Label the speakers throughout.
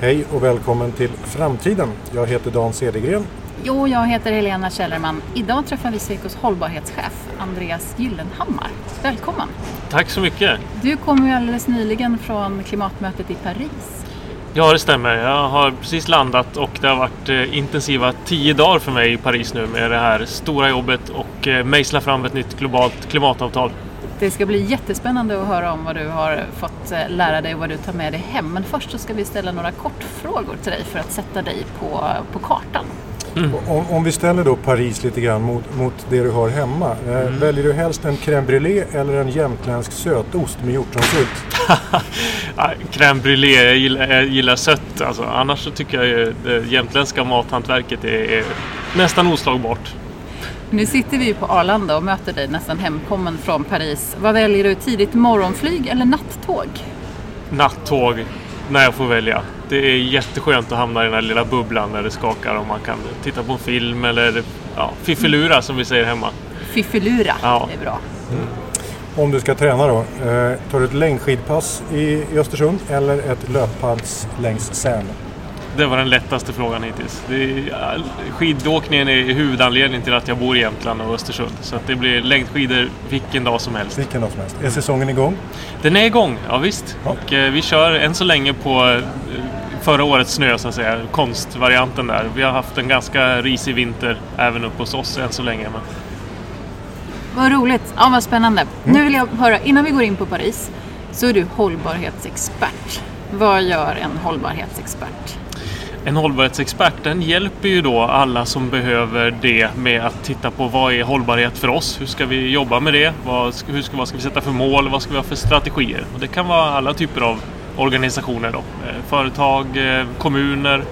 Speaker 1: Hej och välkommen till Framtiden. Jag heter Dan Cedergren.
Speaker 2: Jo, jag heter Helena Källerman. Idag träffar vi Swecos hållbarhetschef Andreas Gyllenhammar. Välkommen!
Speaker 3: Tack så mycket!
Speaker 2: Du kom ju alldeles nyligen från klimatmötet i Paris.
Speaker 3: Ja, det stämmer. Jag har precis landat och det har varit eh, intensiva tio dagar för mig i Paris nu med det här stora jobbet och eh, mejsla fram ett nytt globalt klimatavtal.
Speaker 2: Det ska bli jättespännande att höra om vad du har fått eh, lära dig och vad du tar med dig hem. Men först så ska vi ställa några kortfrågor till dig för att sätta dig på, på kartan.
Speaker 1: Mm. Om, om, vi ställer då Paris lite grann mot, mot det du har hemma. Eh, mm. Väljer du helst en crème brûlée eller en jämtländsk sötost med hjortronsylt?
Speaker 3: crème brûlée, jag gillar, jag gillar sött. Alltså, annars så tycker jag ju det jämtländska mathantverket är, är nästan oslagbart.
Speaker 2: Nu sitter vi på Arlanda och möter dig nästan hemkommen från Paris. Vad väljer du? Tidigt morgonflyg eller nattåg?
Speaker 3: Nattåg, när jag får välja. Det är jätteskönt att hamna i den här lilla bubblan där det skakar och man kan titta på en film eller ja, fiffelura som vi säger hemma.
Speaker 2: Fiffelura, ja. det är bra. Mm.
Speaker 1: Om du ska träna då, eh, tar du ett längdskidpass i Östersund eller ett löppass längs Särn?
Speaker 3: Det var den lättaste frågan hittills. Är, skidåkningen är huvudanledningen till att jag bor i Jämtland och Östersund. Så det blir längdskidor vilken dag som helst.
Speaker 1: Vilken dag som helst. Är säsongen igång?
Speaker 3: Den är igång, ja visst. Ja. Och eh, vi kör än så länge på eh, förra årets snö så att säga, konstvarianten där. Vi har haft en ganska risig vinter även uppe hos oss än så länge. Men...
Speaker 2: Vad roligt, ja vad spännande. Mm. Nu vill jag höra, innan vi går in på Paris, så är du hållbarhetsexpert. Vad gör en hållbarhetsexpert?
Speaker 3: En hållbarhetsexpert den hjälper ju då alla som behöver det med att titta på vad är hållbarhet för oss? Hur ska vi jobba med det? Vad ska, hur ska, vad ska vi sätta för mål? Vad ska vi ha för strategier? Och det kan vara alla typer av organisationer. Då. Eh, företag, eh, kommuner,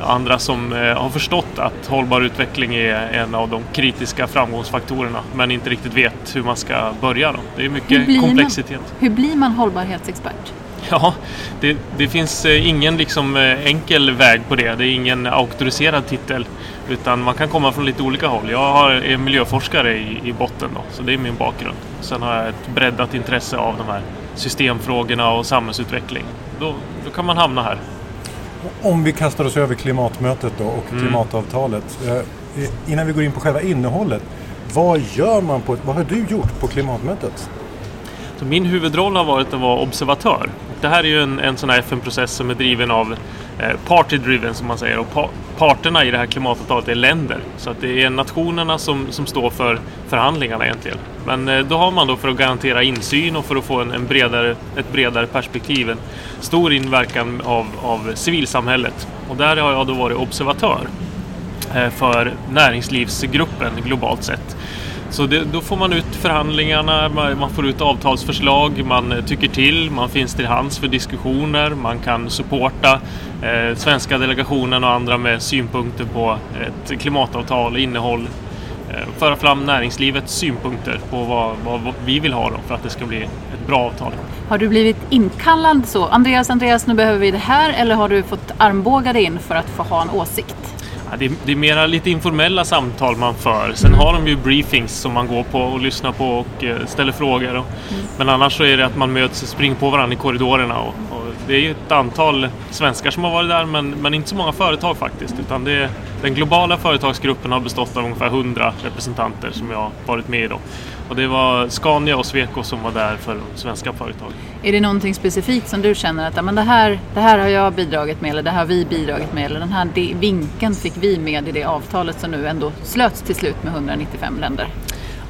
Speaker 3: andra som eh, har förstått att hållbar utveckling är en av de kritiska framgångsfaktorerna men inte riktigt vet hur man ska börja. Då. Det är mycket komplexitet.
Speaker 2: Man, hur blir man hållbarhetsexpert?
Speaker 3: Ja, det, det, finns ingen liksom enkel väg på det. Det är ingen auktoriserad titel. Utan man kan komma från lite olika håll. Jag har, är miljöforskare i, i botten då, så det är min bakgrund. Sen har jag ett breddat intresse av de här systemfrågorna och samhällsutveckling. Då, då kan man hamna här.
Speaker 1: Om vi kastar oss över klimatmötet då och mm. klimatavtalet. Eh, innan vi går in på själva innehållet. Vad gör man på, vad har du gjort på klimatmötet?
Speaker 3: Så min huvudroll har varit att vara observatör. Det här är ju en, en sån här FN-process som är driven av eh, party-driven som man säger. Och pa parterna i det här klimatavtalet är länder. Så att det är nationerna som, som står för förhandlingarna egentligen. Men eh, då har man då för att garantera insyn och för att få en, en bredare, ett bredare perspektiv en stor inverkan av, av civilsamhället. Och där har jag då varit observatör eh, för näringslivsgruppen globalt sett. Så det, då får man ut förhandlingarna, man får ut avtalsförslag, man tycker till, man finns till hands för diskussioner, man kan supporta eh, svenska delegationen och andra med synpunkter på ett klimatavtal, innehåll, eh, föra fram näringslivets synpunkter på vad, vad, vad vi vill ha då för att det ska bli ett bra avtal.
Speaker 2: Har du blivit inkallad så? Andreas, Andreas, nu behöver vi det här eller har du fått armbåga dig in för att få ha en åsikt?
Speaker 3: Ja, det, är, det är mera lite informella samtal man för. Sen har de ju briefings som man går på och lyssnar på och eh, ställer frågor. Och, mm. Men annars så är det att man möts och springer på varandra i korridorerna. Och, och det är ju ett antal svenskar som har varit där men, men inte så många företag faktiskt. Utan det, den globala företagsgruppen har bestått av ungefär 100 representanter som jag har varit med i. Då. Och det var Scania och Sweco som var där för svenska företag.
Speaker 2: Är det någonting specifikt som du känner att men det, här, det här har jag bidragit med eller det här har vi bidragit med eller den här vinkeln fick vi med i det avtalet som nu ändå slöts till slut med 195 länder?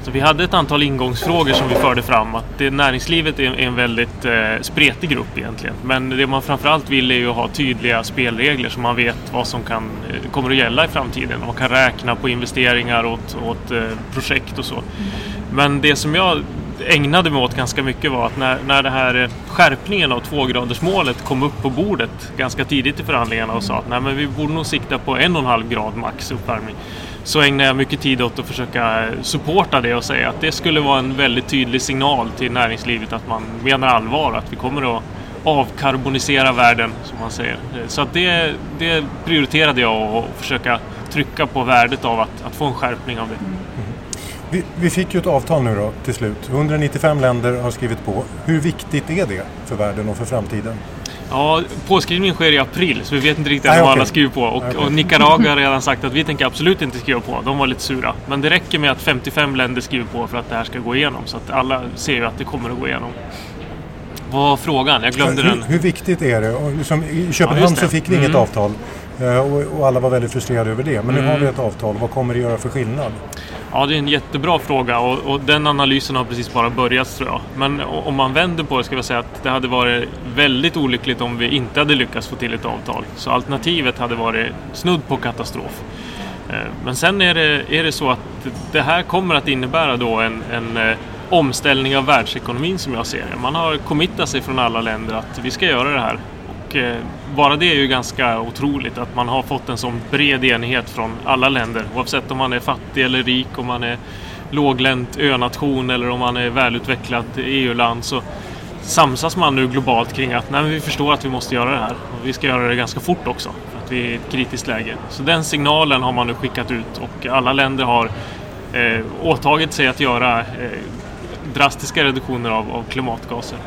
Speaker 3: Så vi hade ett antal ingångsfrågor som vi förde fram. Att det, näringslivet är en väldigt eh, spretig grupp egentligen. Men det man framförallt vill är ju att ha tydliga spelregler så man vet vad som kan, eh, kommer att gälla i framtiden. Man kan räkna på investeringar åt, åt eh, projekt och så. Men det som jag ägnade mig åt ganska mycket var att när, när det här eh, skärpningen av tvågradersmålet kom upp på bordet ganska tidigt i förhandlingarna och sa att nej, men vi borde nog sikta på en och en halv grad max uppvärmning. Så ägnade jag mycket tid åt att försöka supporta det och säga att det skulle vara en väldigt tydlig signal till näringslivet att man menar allvar, att vi kommer att avkarbonisera världen som man säger. Så att det, det prioriterade jag att försöka trycka på värdet av att, att få en skärpning av det.
Speaker 1: Vi, vi, fick ju ett avtal nu då till slut. 195 länder har skrivit på. Hur viktigt är det för världen och för framtiden?
Speaker 3: Ja, påskrivningen sker i april så vi vet inte riktigt än vad alla skriver på. Och,
Speaker 1: Okej.
Speaker 3: och Nicaragua har redan sagt att vi tänker absolut inte skriva på. De var lite sura. Men det räcker med att 55 länder skriver på för att det här ska gå igenom. Så att alla ser ju att det kommer att gå igenom. Vad var frågan? Jag glömde
Speaker 1: hur,
Speaker 3: den.
Speaker 1: hur viktigt är det? Och liksom, I
Speaker 3: Ja,
Speaker 1: Köpenhamn
Speaker 3: det.
Speaker 1: så fick vi inget
Speaker 3: Mm.
Speaker 1: avtal. Eh, Och, alla var väldigt frustrerade över det. Men nu
Speaker 3: Mm.
Speaker 1: har vi ett avtal. Vad kommer det göra för skillnad?
Speaker 3: Ja, det är en jättebra fråga och, och den analysen har precis bara börjat tror jag. Men om man vänder på det ska vi säga att det hade varit väldigt olyckligt om vi inte hade lyckats få till ett avtal. Så alternativet hade varit snudd på katastrof. Eh, Men sen är det, är det så att det här kommer att innebära då en, en eh, omställning av världsekonomin som jag ser det. Man har committat sig från alla länder att vi ska göra det här. Och eh, bara det är ju ganska otroligt att man har fått en sån bred enighet från alla länder. Oavsett om man är fattig eller rik, om man är låglänt önation eller om man är välutvecklat EU-land så samsas man nu globalt kring att nej, men vi förstår att vi måste göra det här. Och vi ska göra det ganska fort också. För att vi är i ett kritiskt läge. Så den signalen har man nu skickat ut och alla länder har eh, åtagit sig att göra eh, drastiska reduktioner av, av klimatgaser.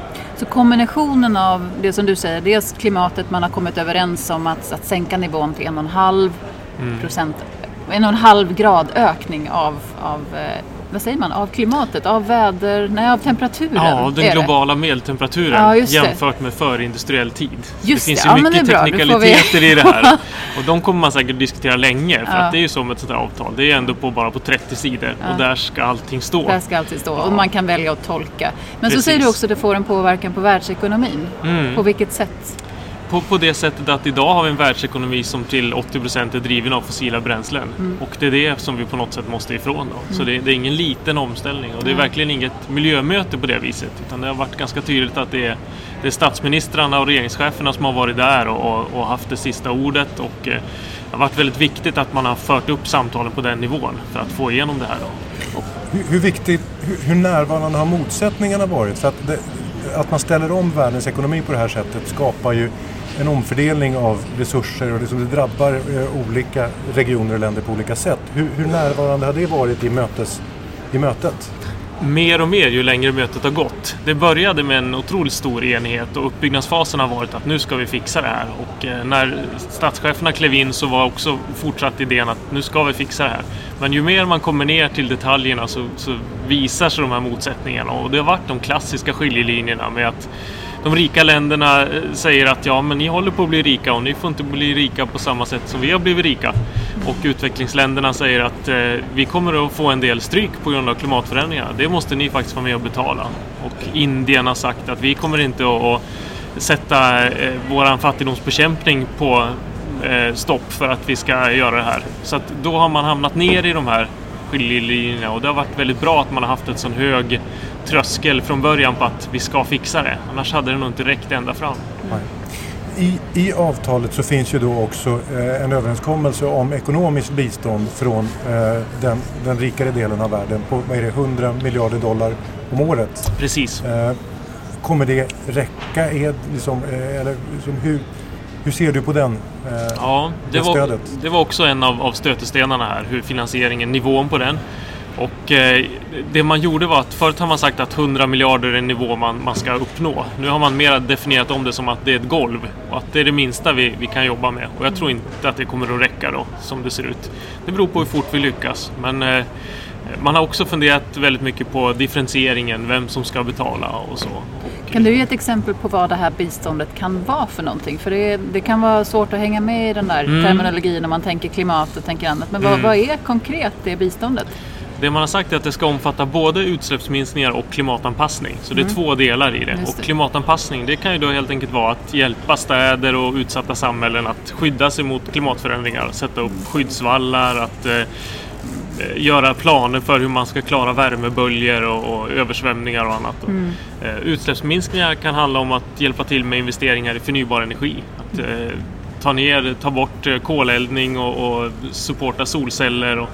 Speaker 2: Så kombinationen av det som du säger, dels klimatet, man har kommit överens om att, att sänka nivån till en och en halv
Speaker 3: Mm.
Speaker 2: procent, en och en halv grad ökning av, av eh, vad säger man, av klimatet, av väder, nej av temperaturen.
Speaker 3: Ja, den
Speaker 2: är det.
Speaker 3: globala medeltemperaturen
Speaker 2: Ja,
Speaker 3: jämfört med förindustriell tid.
Speaker 2: Just
Speaker 3: det finns
Speaker 2: det.
Speaker 3: ju
Speaker 2: Ja,
Speaker 3: mycket
Speaker 2: får vi-
Speaker 3: teknikaliteter i det här. Och de kommer man säkert diskutera länge. För
Speaker 2: Ja.
Speaker 3: att det är ju som ett sånt här avtal. Det är ändå på, bara på 30 sidor. Och där ska allting stå.
Speaker 2: Där ska alltid stå och man kan välja att tolka. Men så
Speaker 3: Precis.
Speaker 2: säger du också att det får en påverkan på världsekonomin.
Speaker 3: Mm.
Speaker 2: På vilket sätt?
Speaker 3: På, på det sättet att idag har vi en världsekonomi som till 80% är driven av fossila bränslen.
Speaker 2: Mm.
Speaker 3: Och det är det som vi på något sätt måste ifrån. Då. Så det, det är ingen liten omställning. Och det är verkligen inget miljömöte på det viset. Utan det har varit ganska tydligt att det är, det är statsministrarna och regeringscheferna som har varit där och, och, och haft det sista ordet. Och eh, det har varit väldigt viktigt att man har fört upp samtalen på den nivån för att få igenom det här. Då.
Speaker 1: Hur, hur viktigt, hur, hur närvarande har motsättningarna varit? För att, det, att man ställer om världens ekonomi på det här sättet skapar ju en omfördelning av resurser och liksom det drabbar eh, olika regioner och länder på olika sätt. Hur, hur närvarande har det varit i, mötes, i mötet?
Speaker 3: mer och mer ju längre mötet har gått. Det började med en otroligt stor enighet och uppbyggnadsfasen har varit att nu ska vi fixa det här. Och eh, när statscheferna klev in så var också fortsatt idén att nu ska vi fixa det här. Men ju mer man kommer ner till detaljerna så, så visar sig de här motsättningarna och det har varit de klassiska skiljelinjerna med att de rika länderna eh, säger att ja, men ni håller på att bli rika och ni får inte bli rika på samma sätt som vi har blivit rika. Och utvecklingsländerna säger att eh, vi kommer att få en del stryk på grund av klimatförändringarna. Det måste ni faktiskt vara med och betala. Och Indien har sagt att vi kommer inte att, sätta eh, våran fattigdomsbekämpning på eh, stopp för att vi ska göra det här. Så att då har man hamnat ner i de här skiljelinjerna och det har varit väldigt bra att man har haft en sån hög tröskel från början på att vi ska fixa det. Annars hade det nog inte räckt ända fram.
Speaker 1: I, I avtalet så finns ju då också eh, en överenskommelse om ekonomiskt bistånd från eh, den, den rikare delen av världen på vad är det, 100 miljarder dollar om året.
Speaker 3: Precis.
Speaker 1: Eh, kommer det räcka? Är, liksom, eh, eller, liksom, hur, hur ser du på den? Eh,
Speaker 3: Ja, det
Speaker 1: det
Speaker 3: var, det var också en av, av stötestenarna här, hur finansieringen, nivån på den. Och eh, det man gjorde var att förut har man sagt att 100 miljarder är en nivå man, man ska uppnå. Nu har man mer definierat om det som att det är ett golv och att det är det minsta vi, vi kan jobba med. Och jag tror inte att det kommer att räcka då, som det ser ut. Det beror på hur fort vi lyckas. Men eh, man har också funderat väldigt mycket på differentieringen, vem som ska betala och så. Och,
Speaker 2: Kan du ge ett exempel på vad det här biståndet kan vara för någonting? För det, det kan vara svårt att hänga med i den där
Speaker 3: Mm.
Speaker 2: terminologin när man tänker klimat och tänker annat. Men vad,
Speaker 3: Mm.
Speaker 2: vad är konkret det biståndet?
Speaker 3: Det man har sagt är att det ska omfatta både utsläppsminskningar och klimatanpassning. Så det är två delar i det.
Speaker 2: Mm. Just
Speaker 3: Och
Speaker 2: det.
Speaker 3: klimatanpassning det kan ju då helt enkelt vara att hjälpa städer och utsatta samhällen att skydda sig mot klimatförändringar. Sätta upp skyddsvallar, att eh, göra planer för hur man ska klara värmeböljor och, och översvämningar och annat.
Speaker 2: Mm.
Speaker 3: Eh, utsläppsminskningar kan handla om att hjälpa till med investeringar i förnybar energi. Att, eh, ta ner, ta bort eh, koleldning och, och supporta solceller. Och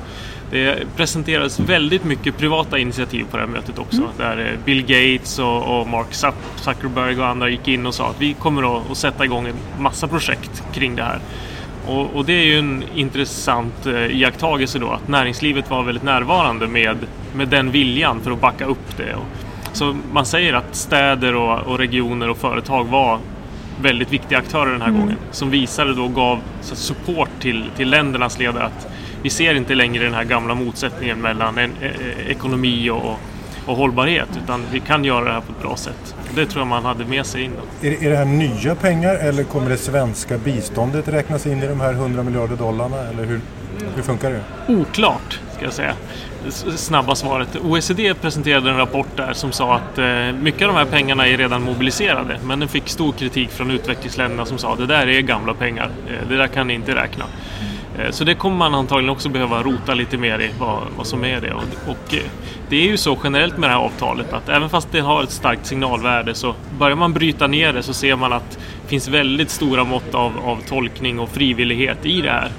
Speaker 3: det presenterades väldigt mycket privata initiativ på det här mötet också. Där eh, Bill Gates och, och Mark Zuck- Zuckerberg och andra gick in och sa att vi kommer att, sätta igång en massa projekt kring det här. Och, och det är ju en intressant eh, iakttagelse då att näringslivet var väldigt närvarande med, med den viljan för att backa upp det. Och, så man säger att städer och, och regioner och företag var väldigt viktiga aktörer den här mm. gången. Som visade då gav support till, till ländernas ledare att vi ser inte längre den här gamla motsättningen mellan en, e, e, ekonomi och, och hållbarhet utan vi kan göra det här på ett bra sätt. Det tror jag man hade med sig in.
Speaker 1: Då. Är, är det här nya pengar eller kommer det svenska biståndet räknas in i de här 100 miljarder dollarna? Eller hur, hur funkar det?
Speaker 3: Oklart, ska jag säga. Snabba svaret. OECD presenterade en rapport där som sa att eh, mycket av de här pengarna är redan mobiliserade men den fick stor kritik från utvecklingsländerna som sa att det där är gamla pengar. Eh, det där kan ni inte räkna. Eh, så det kommer man antagligen också behöva rota lite mer i vad, vad som är det. Och, och, eh, det är ju så generellt med det här avtalet att även fast det har ett starkt signalvärde så börjar man bryta ner det så ser man att det finns väldigt stora mått av, av tolkning och frivillighet i det här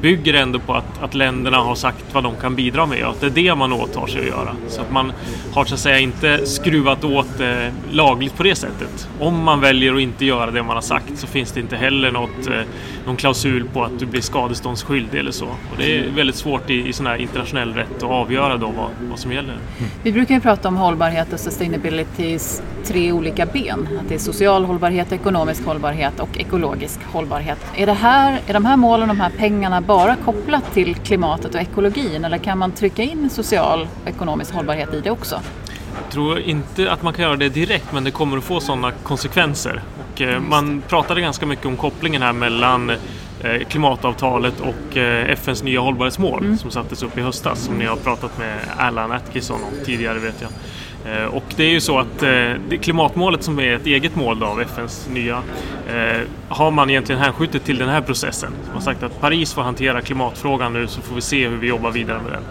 Speaker 3: bygger ändå på att, att länderna har sagt vad de kan bidra med och att det är det man åtar sig att göra. Så att man har så att säga inte skruvat åt eh, lagligt på det sättet. Om man väljer att inte göra det man har sagt så finns det inte heller något, eh, någon klausul på att du blir skadeståndsskyldig eller så. Och det är väldigt svårt i, i sån här internationell rätt att avgöra då vad, vad som gäller.
Speaker 2: Vi brukar ju prata om hållbarhet och sustainability tre olika ben. Att det är social hållbarhet, ekonomisk hållbarhet och ekologisk hållbarhet. Är, det här, är de här målen, de här pengarna bara kopplat till klimatet och ekologin eller kan man trycka in social och ekonomisk hållbarhet i det också?
Speaker 3: Jag tror inte att man kan göra det direkt men det kommer att få sådana konsekvenser. Och, eh, man pratade ganska mycket om kopplingen här mellan eh, klimatavtalet och eh, FNs nya hållbarhetsmål mm. som sattes upp i höstas som ni har pratat med Alan Atkinson om tidigare vet jag. Eh, och det är ju så att eh, klimatmålet som är ett eget mål av FNs nya eh, har man egentligen hänskjutit till den här processen. Man har sagt att Paris får hantera klimatfrågan nu så får vi se hur vi jobbar vidare med den.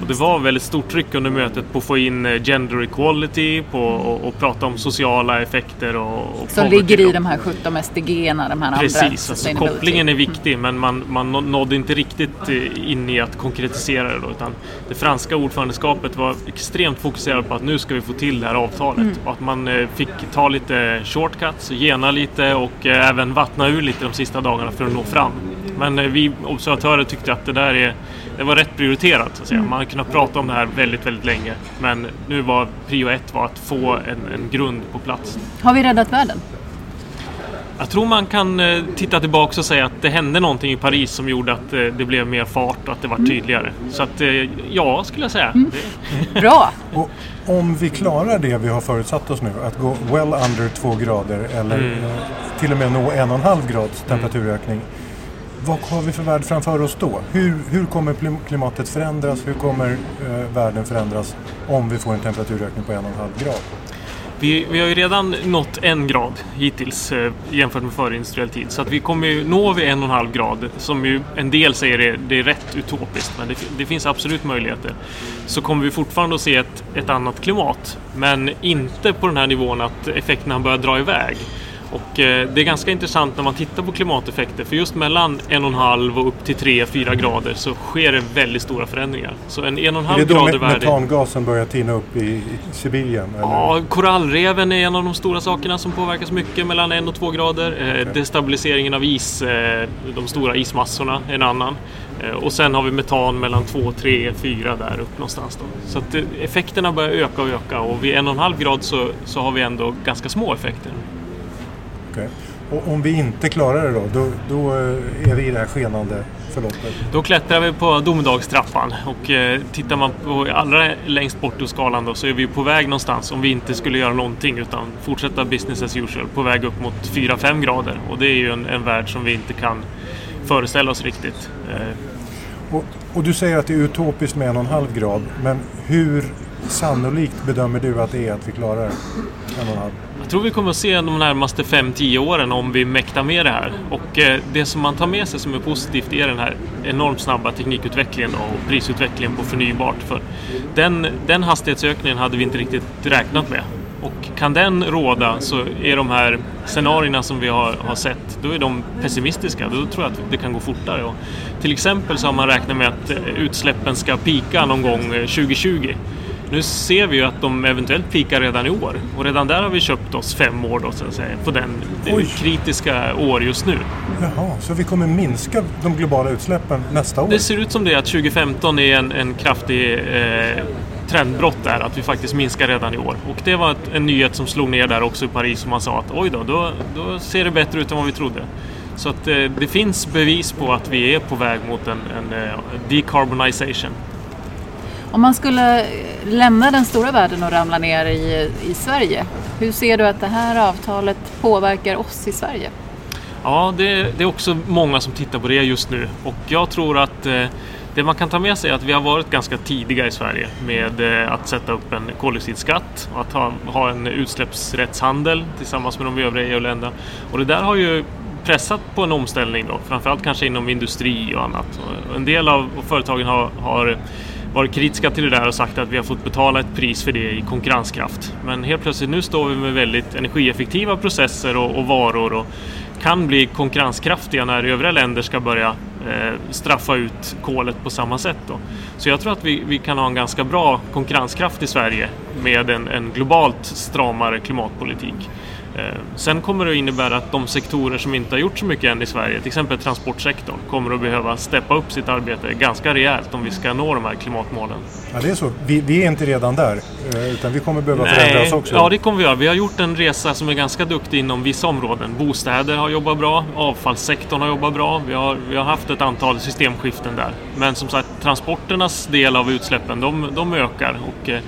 Speaker 3: Och det var väldigt stort tryck under mötet på att få in eh, gender equality på, och, och prata om sociala effekter. Och, och
Speaker 2: Som ligger i de här 17 SDG-erna, de här
Speaker 3: Precis, andra alltså, kopplingen är viktig men man, man nådde inte riktigt eh, in i att konkretisera det. Då, utan det franska ordförandeskapet var extremt fokuserat på att nu ska vi få till det här avtalet. Mm. Och att man eh, fick ta lite shortcuts, gena lite och även vattna ur lite de sista dagarna för att nå fram. Men vi observatörer tyckte att det där är det var rätt prioriterat. Så att säga. Mm. Man har kunnat prata om det här väldigt, väldigt länge. Men nu var prio ett var att få en, en grund på plats.
Speaker 2: Har vi räddat världen?
Speaker 3: Jag tror man kan eh, titta tillbaka och säga att det hände någonting i Paris som gjorde att eh, det blev mer fart och att det var mm. tydligare. Så att eh, ja, skulle jag säga. Mm.
Speaker 2: Bra!
Speaker 1: och om vi klarar det vi har förutsatt oss nu, att gå well under två grader eller mm. till och med nå en och en halv grads temperaturökning. Mm vad har vi för värld framför oss då? Hur, hur kommer klimatet förändras? Hur kommer eh, världen förändras om vi får en temperaturökning på en och en halv grad?
Speaker 3: Vi, vi har ju redan nått en grad hittills eh, jämfört med förindustriell tid. Så att vi kommer ju nå vid en och en halv grad, som ju en del säger är, det är rätt utopiskt, men det, det, finns absolut möjligheter. Så kommer vi fortfarande att se ett, ett annat klimat, men inte på den här nivån att effekterna börjar dra iväg. Och eh, det är ganska intressant när man tittar på klimateffekter för just mellan en och upp till 3-4 grader så sker det väldigt stora förändringar. Så en en och en halv
Speaker 1: grader värde... Är det då metangasen börjar tina upp i, Sibirien? Eller?
Speaker 3: Ja, korallreven är en av de stora sakerna som påverkas mycket mellan en och två grader. Okay. Eh, destabiliseringen av is, eh, de stora ismassorna är en annan. Och sen har vi metan mellan 2, 3, 4 där upp någonstans. Då. Så att effekterna börjar öka och öka och vid en och en halv grad så, så har vi ändå ganska små effekter.
Speaker 1: Okay. Och om vi inte klarar det då, då, då eh, är vi i det här skenande förloppet?
Speaker 3: Då klättrar vi på domedagstrappan och eh, tittar man på allra längst bort på skalan då så är vi på väg någonstans om vi inte skulle göra någonting utan fortsätta business as usual på väg upp mot 4-5 grader och det är ju en, en värld som vi inte kan föreställa oss riktigt.
Speaker 1: Eh. Och, och, du säger att det är utopiskt med en och en halv grad men hur sannolikt bedömer du att det är att vi klarar en och en halv?
Speaker 3: Jag tror vi kommer att se de närmaste 5-10 åren om vi mäktar med det här. Och eh, det som man tar med sig som är positivt är den här enormt snabba teknikutvecklingen och prisutvecklingen på förnybart. För den, den hastighetsökningen hade vi inte riktigt räknat med. Och kan den råda så är de här scenarierna som vi har, har sett, då är de pessimistiska. Då tror jag att det kan gå fortare. Och till exempel så har man räknat med att eh, utsläppen ska pika någon gång eh, 2020. Nu ser vi ju att de eventuellt pikar redan i år och redan där har vi köpt oss fem år då, så att säga, på den Oj. kritiska år just nu.
Speaker 1: Jaha, så vi kommer minska de globala utsläppen nästa år?
Speaker 3: Det ser ut som det att 2015 är en, en kraftig eh, trendbrott där, att vi faktiskt minskar redan i år. Och det var en nyhet som slog ner där också i Paris som man sa att oj då, då, då ser det bättre ut än vad vi trodde. Så att eh, det finns bevis på att vi är på väg mot en, en eh, decarbonization.
Speaker 2: Om man skulle eh, lämna den stora världen och ramla ner i, i Sverige, hur ser du att det här avtalet påverkar oss i Sverige?
Speaker 3: Ja, det, det är också många som tittar på det just nu och jag tror att eh, det man kan ta med sig är att vi har varit ganska tidiga i Sverige med eh, att sätta upp en koldioxidskatt och att ha, ha en utsläppsrättshandel tillsammans med de övriga EU-länderna. Och det där har ju pressat på en omställning då, framförallt kanske inom industri och annat. Och en del av företagen har, har varit kritiska till det där och sagt att vi har fått betala ett pris för det i konkurrenskraft. Men helt plötsligt nu står vi med väldigt energieffektiva processer och, och varor och kan bli konkurrenskraftiga när övriga länder ska börja eh, straffa ut kolet på samma sätt. Då. Så jag tror att vi, vi kan ha en ganska bra konkurrenskraft i Sverige med en, en globalt stramare klimatpolitik. Eh, sen kommer det innebära att de sektorer som inte har gjort så mycket än i Sverige, till exempel transportsektorn, kommer att behöva steppa upp sitt arbete ganska rejält om vi ska nå de här klimatmålen.
Speaker 1: Ja, det är så. Vi, vi är inte redan där, eh, utan vi kommer behöva Nej, förändra oss också.
Speaker 3: Ja, det kommer vi göra. Vi har gjort en resa som är ganska duktig inom vissa områden. Bostäder har jobbat bra, avfallssektorn har jobbat bra. Vi har, vi har haft ett antal systemskiften där. Men som sagt, transporternas del av utsläppen, de, de ökar. Och, eh,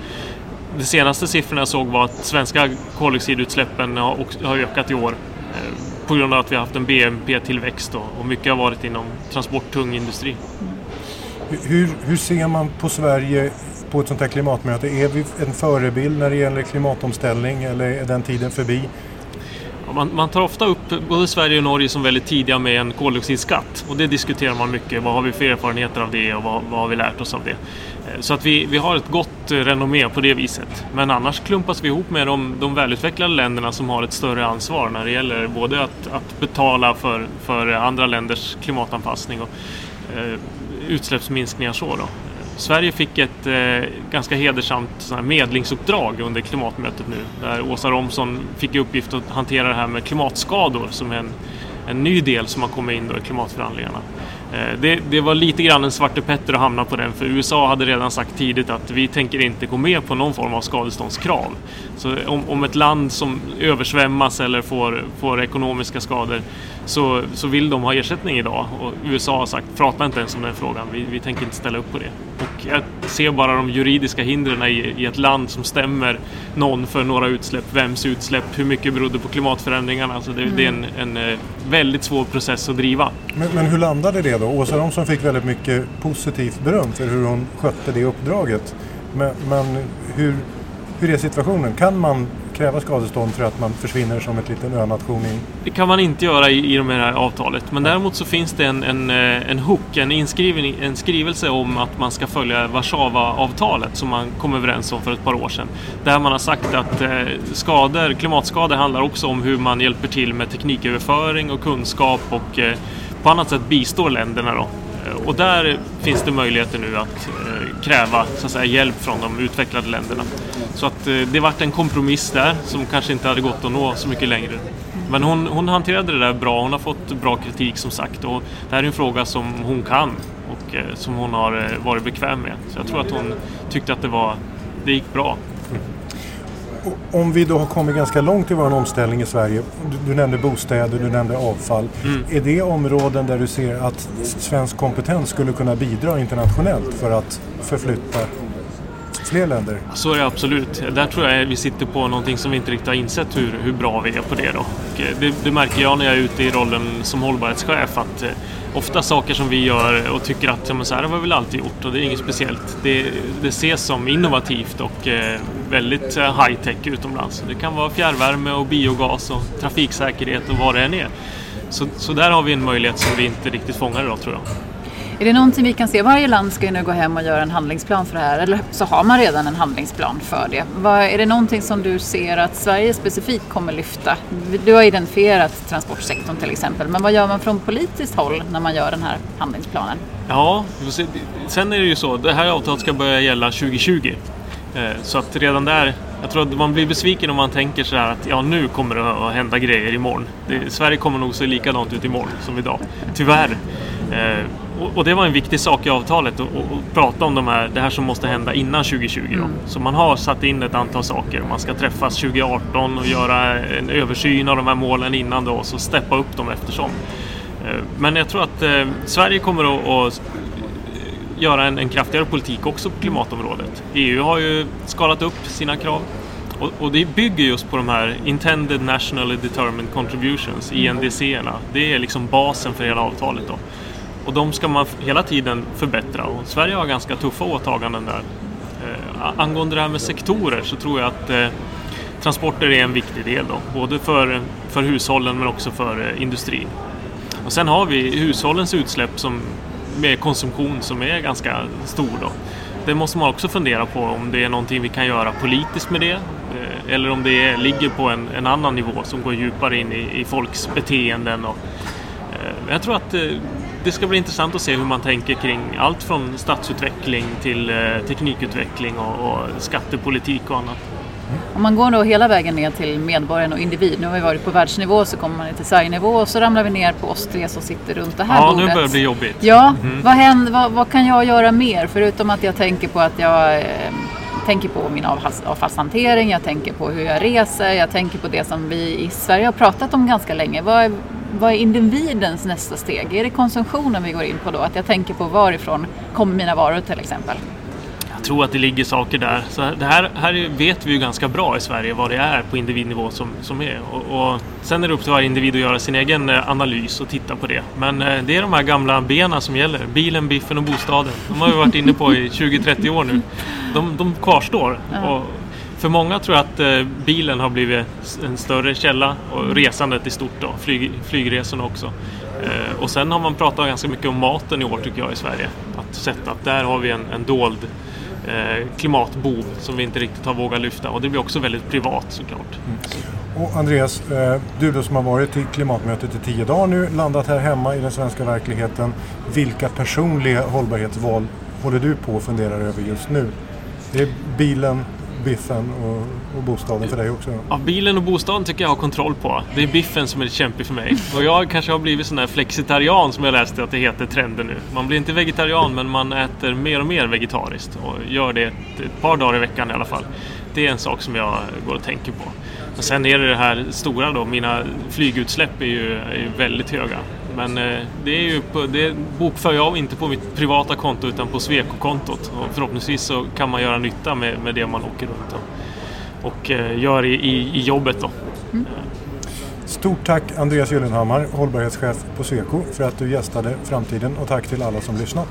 Speaker 3: de senaste siffrorna jag såg var att svenska koldioxidutsläppen har, har ökat i år eh, på grund av att vi har haft en BNP-tillväxt och, mycket har varit inom transporttung industri.
Speaker 1: Hur, hur ser man på Sverige på ett sånt här klimatmöte? Är vi en förebild när det gäller klimatomställning eller är den tiden förbi?
Speaker 3: Man, man, tar ofta upp både Sverige och Norge som väldigt tidiga med en koldioxidskatt och det diskuterar man mycket. Vad har vi för erfarenheter av det och vad, vad har vi lärt oss av det? Eh, så att vi, vi har ett gott eh, renommé på det viset. Men annars klumpas vi ihop med de, de välutvecklade länderna som har ett större ansvar när det gäller både att, att betala för, för andra länders klimatanpassning och eh, utsläppsminskningar. Så då. Sverige fick ett eh, ganska hedersamt medlingsuppdrag under klimatmötet nu där Åsa Romson fick i uppgift att hantera det här med klimatskador som är en, en ny del som har kommit in i klimatförhandlingarna. Eh, det, det, var lite grann en Svarte Petter att hamna på den för USA hade redan sagt tidigt att vi tänker inte gå med på någon form av skadeståndskrav. Så om, om ett land som översvämmas eller får, får ekonomiska skador så, så vill de ha ersättning idag och USA har sagt prata inte ens om den frågan, vi, vi tänker inte ställa upp på det. Och jag ser bara de juridiska hindren i, i ett land som stämmer någon för några utsläpp, vems utsläpp, hur mycket berodde på klimatförändringarna. Alltså det, mm. det är en, en, eh, väldigt svår process att driva.
Speaker 1: Men, men hur landade det då? Åsa Romson fick väldigt mycket positivt beröm för hur hon skötte det uppdraget. Men, men hur, hur är situationen? Kan man kräva skadestånd för att man försvinner som ett liten önation? I...
Speaker 3: Det kan man inte göra i, i det här avtalet. Men däremot så finns det en, en, eh, en hook, en, inskriven, en skrivelse om att man ska följa Warszawa-avtalet som man kom överens om för ett par år sedan. Där man har sagt att eh, skador, klimatskador handlar också om hur man hjälper till med tekniköverföring och kunskap och eh, på annat sätt bistår länderna. Då. Eh, och där finns det möjligheter nu att eh, kräva så att säga, hjälp från de utvecklade länderna. Så att eh, det vart en kompromiss där som kanske inte hade gått att nå så mycket längre. Men hon, hon hanterade det där bra, hon har fått bra kritik som sagt och det här är en fråga som hon kan och som hon har varit bekväm med. Så jag tror att hon tyckte att det, var, det gick bra
Speaker 1: om vi då har kommit ganska långt i vår omställning i Sverige. Du, du nämnde bostäder, du nämnde avfall. Mm. Är det områden där du ser att svensk kompetens skulle kunna bidra internationellt för att förflytta fler länder?
Speaker 3: Så är det absolut. Där tror jag vi sitter på någonting som vi inte riktigt har insett hur, hur bra vi är på det. Då. Eh, det, det märker jag när jag är ute i rollen som hållbarhetschef att eh, ofta saker som vi gör och tycker att men så här har vi väl alltid gjort och det är inget speciellt. Det, det ses som innovativt och eh, väldigt eh, high tech utomlands. Det kan vara fjärrvärme och biogas och trafiksäkerhet och vad det än är. Så, så där har vi en möjlighet som vi inte riktigt fångar idag tror jag.
Speaker 2: Är det någonting vi kan se? Varje land ska ju nu gå hem och göra en handlingsplan för det här, eller så har man redan en handlingsplan för det. Vad, är det någonting som du ser att Sverige specifikt kommer lyfta? Du har identifierat transportsektorn till exempel, men vad gör man från politiskt håll när man gör den här handlingsplanen?
Speaker 3: Ja, sen är det ju så, det här avtalet ska börja gälla 2020. Eh, så att redan där, jag tror att man blir besviken om man tänker så här att ja, nu kommer det att hända grejer imorgon. Det, Sverige kommer nog se likadant ut imorgon som idag, tyvärr. Eh, Eh, och, det var en viktig sak i avtalet att prata om de här, det här som måste hända innan 2020. Mm. Så man har satt in ett antal saker. Man ska träffas 2018 och göra en översyn av de här målen innan då och så steppa upp dem eftersom. Eh, men jag tror att eh, Sverige kommer att, att göra en, en kraftigare politik också på klimatområdet. EU har ju skalat upp sina krav och, och, det bygger just på de här Intended Nationally Determined Contributions, INDC-erna. Det är liksom basen för hela avtalet. Då. Och de ska man hela tiden förbättra och Sverige har ganska tuffa åtaganden där. Eh, angående det här med sektorer så tror jag att eh, transporter är en viktig del då, både för, för hushållen men också för eh, industrin. Och sen har vi hushållens utsläpp som, med konsumtion som är ganska stor då. Det måste man också fundera på om det är någonting vi kan göra politiskt med det eh, eller om det är, ligger på en, en, annan nivå som går djupare in i, i folks beteenden. Och, eh, jag tror att eh, det ska bli intressant att se hur man tänker kring allt från stadsutveckling till eh, teknikutveckling och, och skattepolitik och annat.
Speaker 2: Om man går då hela vägen ner till medborgaren och individ, nu har vi varit på världsnivå så kommer man till Sverigenivå och så ramlar vi ner på oss tre som sitter runt det här
Speaker 3: ja,
Speaker 2: bordet.
Speaker 3: Ja, nu börjar det bli jobbigt.
Speaker 2: Ja, mm. vad, händer, vad, vad, kan jag göra mer? Förutom att jag tänker på att jag eh, tänker på min avfallshantering, jag tänker på hur jag reser, jag tänker på det som vi i Sverige har pratat om ganska länge. Vad är, vad är individens nästa steg? Är det konsumtionen vi går in på då? Att jag tänker på varifrån kommer mina varor till exempel?
Speaker 3: Jag tror att det ligger saker där. Så det här, här vet vi ju ganska bra i Sverige vad det är på individnivå som, som är. Och, och sen är det upp till varje individ att göra sin egen eh, analys och titta på det. Men eh, det är de här gamla benen som gäller. Bilen, biffen och bostaden. De har vi varit inne på i 20-30 år nu. De, de kvarstår. Och för många tror jag att eh, bilen har blivit en större källa och resandet i stort då, flyg, flygresorna också. och sen har man pratat ganska mycket om maten i år tycker jag i Sverige. Att sätta att där har vi en, en dold Eh, klimatbov som vi inte riktigt har vågat lyfta och det blir också väldigt privat såklart. Mm.
Speaker 1: Och Andreas, eh, du då som har varit i klimatmötet i tio dagar nu, landat här hemma i den svenska verkligheten. Vilka personliga hållbarhetsval håller du på att fundera över just nu? Det är bilen, biffen och, och, bostaden för dig också?
Speaker 3: Ja, bilen och bostaden tycker jag har kontroll på. Det är biffen som är kämpig för mig. Och jag kanske har blivit sån här flexitarian som jag läste att det heter trenden nu. Man blir inte vegetarian men man äter mer och mer vegetariskt och gör det ett, ett par dagar i veckan i alla fall. Det är en sak som jag går och tänker på. Och sen är det det här stora då, mina flygutsläpp är ju, är ju väldigt höga. Men eh, det, är ju på, det bokför jag inte på mitt privata konto utan på Sweco-kontot. Och förhoppningsvis så kan man göra nytta med, med det man åker runt och, och eh, gör i, i, i jobbet. Då. Mm.
Speaker 1: Stort tack Andreas Gyllenhammar, hållbarhetschef på Sweco, för att du gästade Framtiden och tack till alla som lyssnat.